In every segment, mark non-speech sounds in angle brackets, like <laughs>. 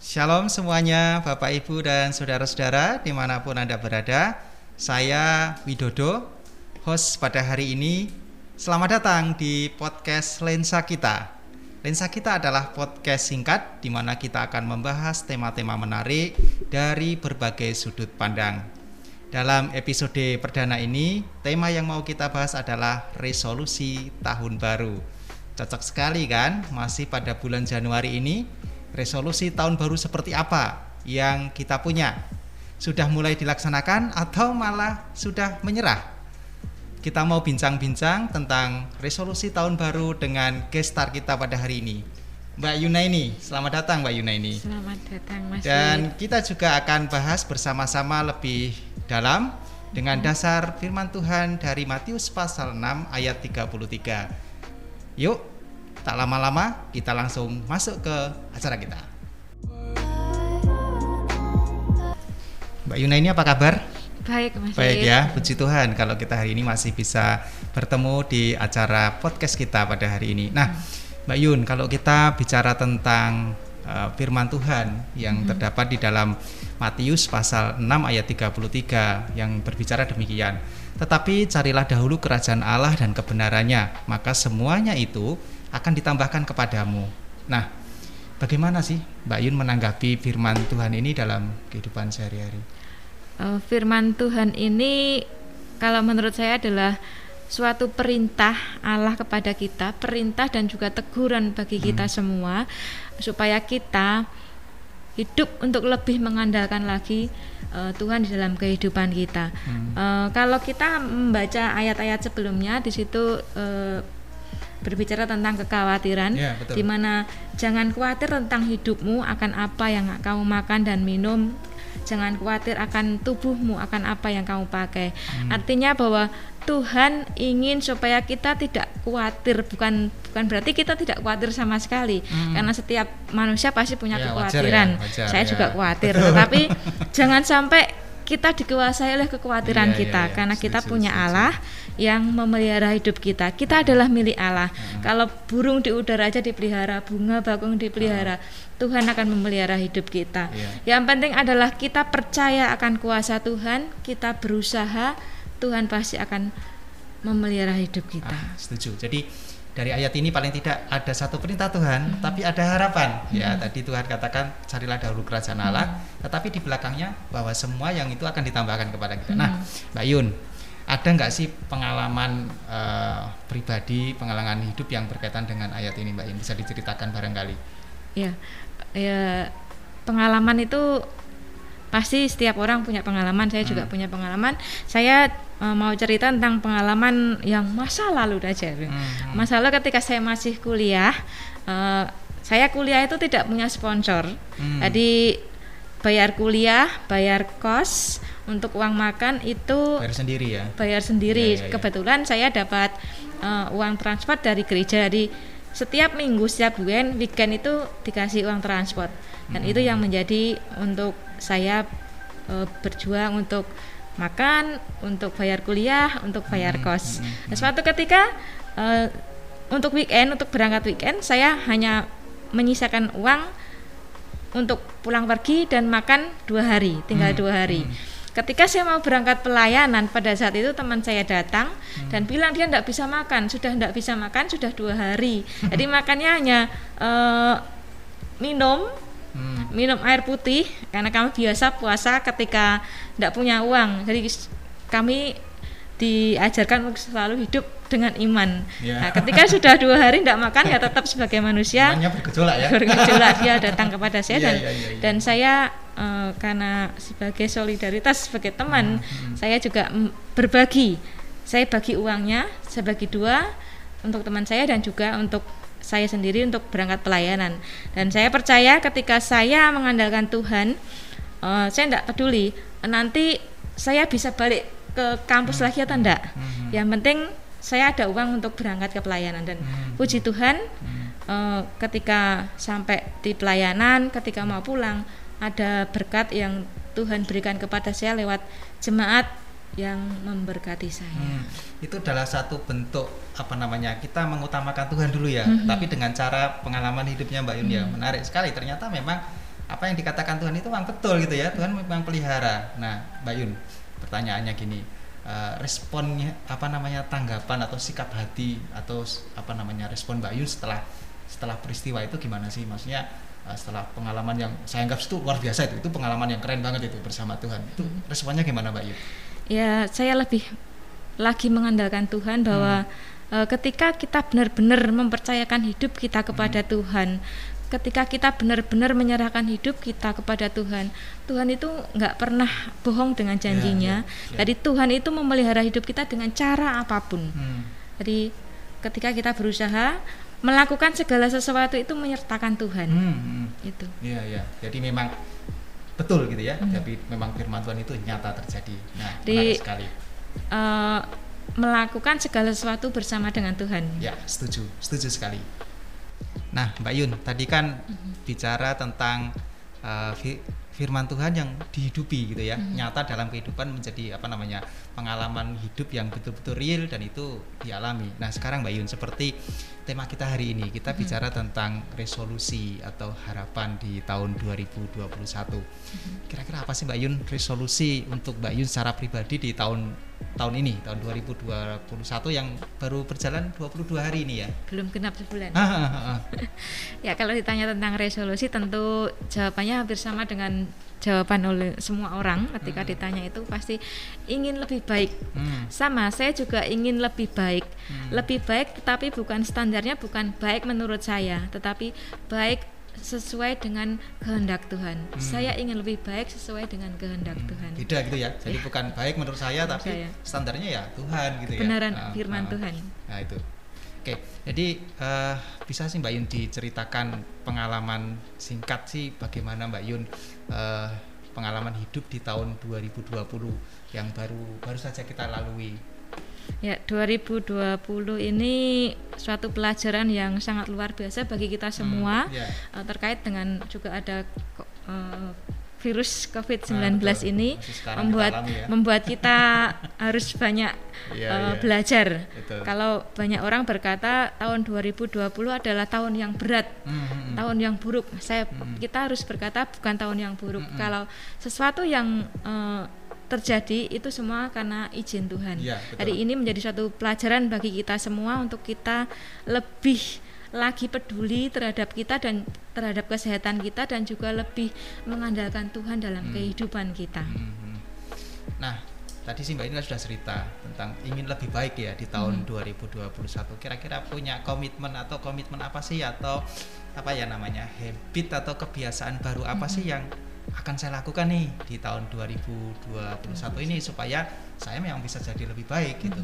Shalom semuanya Bapak Ibu dan Saudara-saudara di mana pun Anda berada Saya Widodo, host pada hari ini Selamat datang di podcast Lensa Kita Lensa Kita adalah podcast singkat di mana kita akan membahas tema-tema menarik dari berbagai sudut pandang dalam episode perdana ini, tema yang mau kita bahas adalah resolusi tahun baru. Cocok sekali kan? Masih pada bulan Januari ini resolusi tahun baru seperti apa yang kita punya? Sudah mulai dilaksanakan atau malah sudah menyerah? Kita mau bincang-bincang tentang resolusi tahun baru dengan guest star kita pada hari ini. Mbak Yunaini, selamat datang Mbak Yunaini. Selamat datang Mas. Dan kita juga akan bahas bersama-sama lebih dalam dengan dasar firman Tuhan dari Matius pasal 6 ayat 33. Yuk, tak lama-lama kita langsung masuk ke acara kita. Mbak Yuna ini apa kabar? Baik Mas. Baik ya, puji Tuhan kalau kita hari ini masih bisa bertemu di acara podcast kita pada hari ini. Nah, Mbak Yun, kalau kita bicara tentang uh, firman Tuhan yang terdapat di dalam Matius pasal 6 ayat 33 yang berbicara demikian. Tetapi carilah dahulu kerajaan Allah dan kebenarannya, maka semuanya itu akan ditambahkan kepadamu. Nah, bagaimana sih Mbak Yun menanggapi firman Tuhan ini dalam kehidupan sehari-hari? Uh, firman Tuhan ini kalau menurut saya adalah suatu perintah Allah kepada kita, perintah dan juga teguran bagi kita semua supaya kita hidup untuk lebih mengandalkan lagi uh, Tuhan di dalam kehidupan kita. Uh, kalau kita membaca ayat-ayat sebelumnya di situ uh, berbicara tentang kekhawatiran, Ya, betul. di mana jangan khawatir tentang hidupmu akan apa yang kamu makan dan minum, jangan khawatir akan tubuhmu akan apa yang kamu pakai. Artinya bahwa Tuhan ingin supaya kita tidak khawatir, bukan bukan berarti kita tidak khawatir sama sekali, karena setiap manusia pasti punya Ya, wajar kekhawatiran. ya, wajar Saya ya. juga khawatir, Betul. tetapi <laughs> jangan sampai kita dikuasai oleh kekhawatiran Iya, iya, kita, iya. karena kita Setuju, punya setuju. Allah yang memelihara hidup kita. Kita adalah milik Allah. Kalau burung di udara aja dipelihara, bunga bakung dipelihara, Tuhan akan memelihara hidup kita. Iya. Yang penting adalah kita percaya akan kuasa Tuhan, kita berusaha, Tuhan pasti akan memelihara hidup kita. Ah, setuju. Jadi dari ayat ini paling tidak ada satu perintah Tuhan, tapi ada harapan. Ya, tadi Tuhan katakan carilah dahulu kerajaan Allah, tetapi di belakangnya bahwa semua yang itu akan ditambahkan kepada kita. Nah, Mbak Yun, ada nggak sih pengalaman eh, pribadi, pengalaman hidup yang berkaitan dengan ayat ini, Mbak Yun? Bisa diceritakan barangkali? Ya, ya pengalaman itu pasti setiap orang punya pengalaman. Saya juga Hmm. punya pengalaman. Saya eh, mau cerita tentang pengalaman yang masa lalu aja. Hmm, Masa lalu ketika saya masih kuliah, eh, saya kuliah itu tidak punya sponsor. Hmm. Jadi bayar kuliah, bayar kos, untuk uang makan itu Bayar sendiri ya. bayar sendiri. Ya, ya, ya. Kebetulan saya dapat uh, uang transport dari gereja. Jadi setiap minggu, setiap weekend, weekend itu dikasih uang transport. Dan itu yang menjadi untuk saya uh, berjuang untuk makan, untuk bayar kuliah, untuk bayar kos. Nah, suatu ketika uh, untuk weekend, untuk berangkat weekend, saya hanya menyisakan uang untuk pulang pergi dan makan dua hari, tinggal Hmm, dua hari. Ketika saya mau berangkat pelayanan pada saat itu teman saya datang dan bilang dia tidak bisa makan, sudah tidak bisa makan sudah dua hari. Jadi makannya hanya eh, minum, Hmm. minum air putih karena kami biasa puasa ketika tidak punya uang. Jadi kami diajarkan untuk selalu hidup dengan iman. Ya. Nah, ketika sudah dua hari tidak makan ya tetap sebagai manusia Imannya bergejolak ya. bergejolak dia datang kepada saya Iya, dan iya, iya, iya. dan saya eh, karena sebagai solidaritas sebagai teman Hmm, saya juga berbagi saya bagi uangnya saya bagi dua untuk teman saya dan juga untuk saya sendiri untuk berangkat pelayanan. Dan saya percaya ketika saya mengandalkan Tuhan eh, saya tidak peduli nanti saya bisa balik ke kampus Hmm, lagi atau enggak yang penting saya ada uang untuk berangkat ke pelayanan. Dan Hmm. puji Tuhan eh, ketika sampai di pelayanan, ketika mau pulang, ada berkat yang Tuhan berikan kepada saya lewat jemaat yang memberkati saya. Hmm, itu adalah satu bentuk apa namanya kita mengutamakan Tuhan dulu ya, Mhm. tapi dengan cara pengalaman hidupnya Mbak Yun ya Hmm. menarik sekali. Ternyata memang apa yang dikatakan Tuhan itu memang betul gitu ya Tuhan memang pelihara nah Mbak Yun pertanyaannya gini uh, responnya apa namanya tanggapan atau sikap hati atau apa namanya respon Mbak Yun setelah setelah peristiwa itu gimana sih maksudnya uh, setelah pengalaman yang saya anggap itu luar biasa itu itu pengalaman yang keren banget itu bersama Tuhan itu hmm. responnya gimana Mbak Yun? Ya saya lebih lagi mengandalkan Tuhan bahwa hmm. uh, ketika kita benar-benar mempercayakan hidup kita kepada hmm. Tuhan ketika kita benar-benar menyerahkan hidup kita kepada Tuhan, Tuhan itu nggak pernah bohong dengan ya, janjinya. Yeah, yeah, yeah. Jadi Tuhan itu memelihara hidup kita dengan cara apa pun. Hmm. Jadi ketika kita berusaha melakukan segala sesuatu itu menyertakan Tuhan. Hmm, hmm. Itu. Iya, iya. Jadi memang betul gitu ya. Hmm. Tapi memang firman Tuhan itu nyata terjadi. Nah, Di, sekali. Uh, melakukan segala sesuatu bersama dengan Tuhan. Ya, setuju, setuju sekali. Nah, Mbak Yun, tadi kan mm-hmm. bicara tentang uh, firman Tuhan yang dihidupi gitu ya, mm-hmm. nyata dalam kehidupan menjadi apa namanya pengalaman hidup yang betul-betul real dan itu dialami. Nah, sekarang Mbak Yun seperti tema kita hari ini kita mm-hmm. bicara tentang resolusi atau harapan di tahun 2021. Mm-hmm. Kira-kira apa sih Mbak Yun resolusi untuk Mbak Yun secara pribadi di tahun tahun ini tahun 2021 yang baru berjalan 22 hari ini ya belum genap sebulan <laughs> ya kalau ditanya tentang resolusi tentu jawabannya hampir sama dengan jawaban oleh semua orang ketika hmm. ditanya itu pasti ingin lebih baik hmm. sama saya juga ingin lebih baik hmm. lebih baik tetapi bukan standarnya bukan baik menurut saya tetapi baik sesuai dengan kehendak Tuhan. Hmm. Saya ingin lebih baik sesuai dengan kehendak hmm. Tuhan. Beda gitu ya. Jadi ya. bukan baik menurut saya menurut tapi saya. standarnya ya Tuhan gitu ya. Benaran nah, firman nah, Tuhan. Nah itu. Oke, jadi uh, bisa sih Mbak Yun diceritakan pengalaman singkat sih bagaimana Mbak Yun uh, pengalaman hidup di tahun 2020 yang baru baru saja kita lalui Ya, 2020 ini suatu pelajaran yang sangat luar biasa bagi kita semua hmm, yeah. uh, terkait dengan juga ada uh, virus COVID-19 nah, ini membuat ya. membuat kita <laughs> harus banyak yeah, uh, yeah. belajar. Betul. Kalau banyak orang berkata tahun 2020 adalah tahun yang berat, mm -hmm. tahun yang buruk. Saya mm -hmm. kita harus berkata bukan tahun yang buruk. Mm -hmm. Kalau sesuatu yang uh, terjadi itu semua karena izin Tuhan. Ya, Hari ini menjadi satu pelajaran bagi kita semua untuk kita lebih lagi peduli terhadap kita dan terhadap kesehatan kita dan juga lebih mengandalkan Tuhan dalam hmm. kehidupan kita. Hmm. hmm. Nah, tadi sih Mbak ini sudah cerita tentang ingin lebih baik ya di tahun hmm. 2021. Kira-kira punya komitmen atau komitmen apa sih atau apa ya namanya habit atau kebiasaan baru apa hmm. sih yang akan saya lakukan nih di tahun 2021 ini supaya saya memang bisa jadi lebih baik gitu.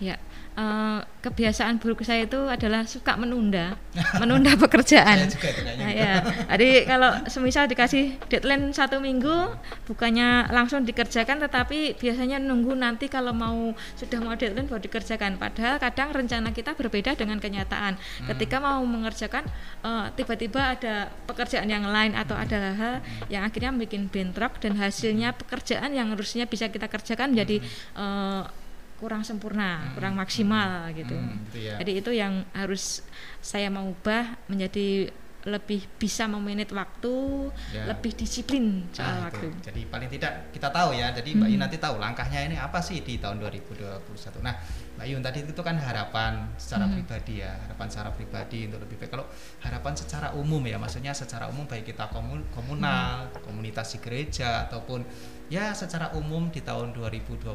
Ya, uh, kebiasaan buruk saya itu adalah suka menunda, menunda <laughs> pekerjaan. saya juga itu nah, ya. Jadi kalau semisal dikasih deadline satu minggu, bukannya langsung dikerjakan, tetapi biasanya nunggu nanti kalau mau sudah mau deadline baru dikerjakan. Padahal kadang rencana kita berbeda dengan kenyataan. Hmm. Ketika mau mengerjakan, uh, tiba-tiba ada pekerjaan yang lain atau ada hal yang akhirnya bikin bentrok dan hasilnya pekerjaan yang harusnya bisa kita kerjakan menjadi uh, kurang sempurna, hmm. kurang maksimal hmm. gitu. Hmm, gitu ya. Jadi itu yang harus saya mau ubah menjadi lebih bisa memanage waktu, ya. lebih disiplin soal nah, waktu. Jadi paling tidak kita tahu ya. Jadi Mbak hmm. Yun nanti tahu langkahnya ini apa sih di tahun 2021. Nah, Mbak Yun tadi itu kan harapan secara hmm. pribadi ya, harapan secara pribadi untuk lebih baik. Kalau harapan secara umum ya, maksudnya secara umum baik kita komun komunal, hmm. komunitas di gereja ataupun ya secara umum di tahun 2021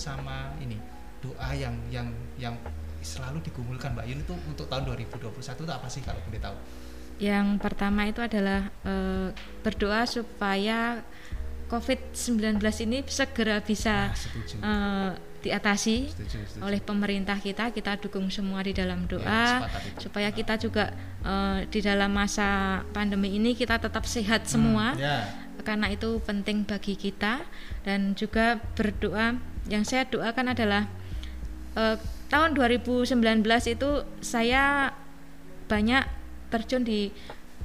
sama ini doa yang yang yang selalu digumulkan Mbak Yun itu untuk tahun 2021 itu apa sih kalau boleh tahu? Yang pertama itu adalah e, berdoa supaya COVID-19 ini segera bisa nah, e, diatasi setuju, setuju. oleh pemerintah kita. Kita dukung semua di dalam ya, doa ya, supaya kita juga e, di dalam masa pandemi ini kita tetap sehat hmm, semua. Ya. Karena itu penting bagi kita dan juga berdoa. Yang saya doakan adalah e, tahun 2019 itu saya banyak terjun di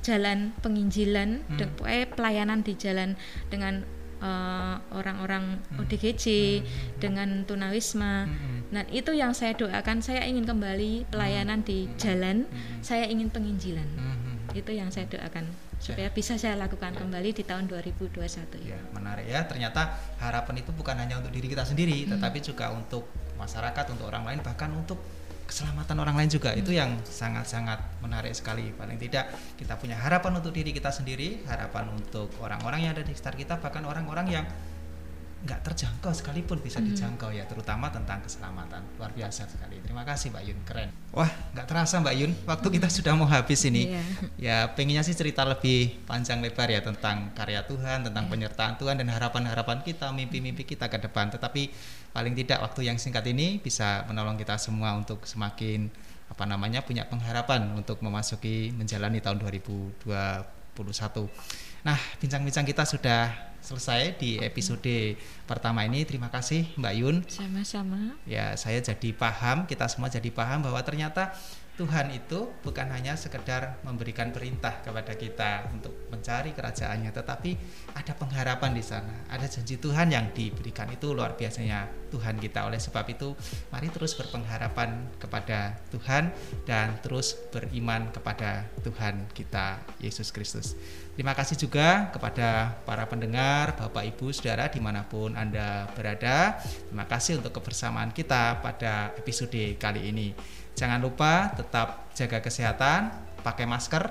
jalan penginjilan, hmm. pelayanan di jalan dengan uh, orang-orang hmm. ODGJ, hmm. dengan tunawisma. Hmm. Nah itu yang saya doakan. Saya ingin kembali pelayanan di hmm. jalan. Hmm. Saya ingin penginjilan. Hmm. Itu yang saya doakan supaya bisa saya lakukan kembali di tahun 2021 ya menarik ya ternyata harapan itu bukan hanya untuk diri kita sendiri hmm. tetapi juga untuk masyarakat untuk orang lain bahkan untuk keselamatan orang lain juga hmm. itu yang sangat-sangat menarik sekali paling tidak kita punya harapan untuk diri kita sendiri harapan untuk orang-orang yang ada di sekitar kita bahkan orang-orang yang nggak terjangkau sekalipun bisa hmm. dijangkau ya terutama tentang keselamatan luar biasa sekali terima kasih Mbak Yun keren wah nggak terasa Mbak Yun waktu kita hmm. sudah mau habis ini yeah. ya pengennya sih cerita lebih panjang lebar ya tentang karya Tuhan tentang yeah. penyertaan Tuhan dan harapan-harapan kita mimpi-mimpi kita ke depan tetapi paling tidak waktu yang singkat ini bisa menolong kita semua untuk semakin apa namanya punya pengharapan untuk memasuki menjalani tahun 2021 nah bincang-bincang kita sudah selesai di episode pertama ini. Terima kasih Mbak Yun. Sama-sama. Ya, saya jadi paham, kita semua jadi paham bahwa ternyata Tuhan itu bukan hanya sekedar memberikan perintah kepada kita untuk mencari kerajaannya, tetapi ada pengharapan di sana. Ada janji Tuhan yang diberikan itu luar biasanya Tuhan kita. Oleh sebab itu, mari terus berpengharapan kepada Tuhan dan terus beriman kepada Tuhan kita Yesus Kristus. Terima kasih juga kepada para pendengar, Bapak Ibu, Saudara di mana pun Anda berada. Terima kasih untuk kebersamaan kita pada episode kali ini. Jangan lupa tetap jaga kesehatan, pakai masker,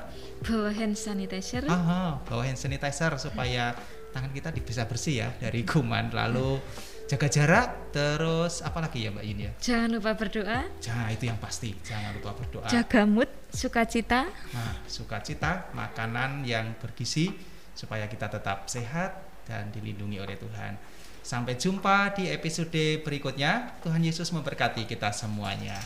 bawa hand sanitizer. Aha, bawa hand sanitizer supaya tangan kita bisa bersih ya dari kuman. Lalu jaga jarak, terus apa lagi ya Mbak Yun ya? Jangan lupa berdoa. Jangan itu yang pasti, jangan lupa berdoa. Jaga mood, sukacita. Nah, sukacita, makanan yang bergizi supaya kita tetap sehat dan dilindungi oleh Tuhan. Sampai jumpa di episode berikutnya. Tuhan Yesus memberkati kita semuanya.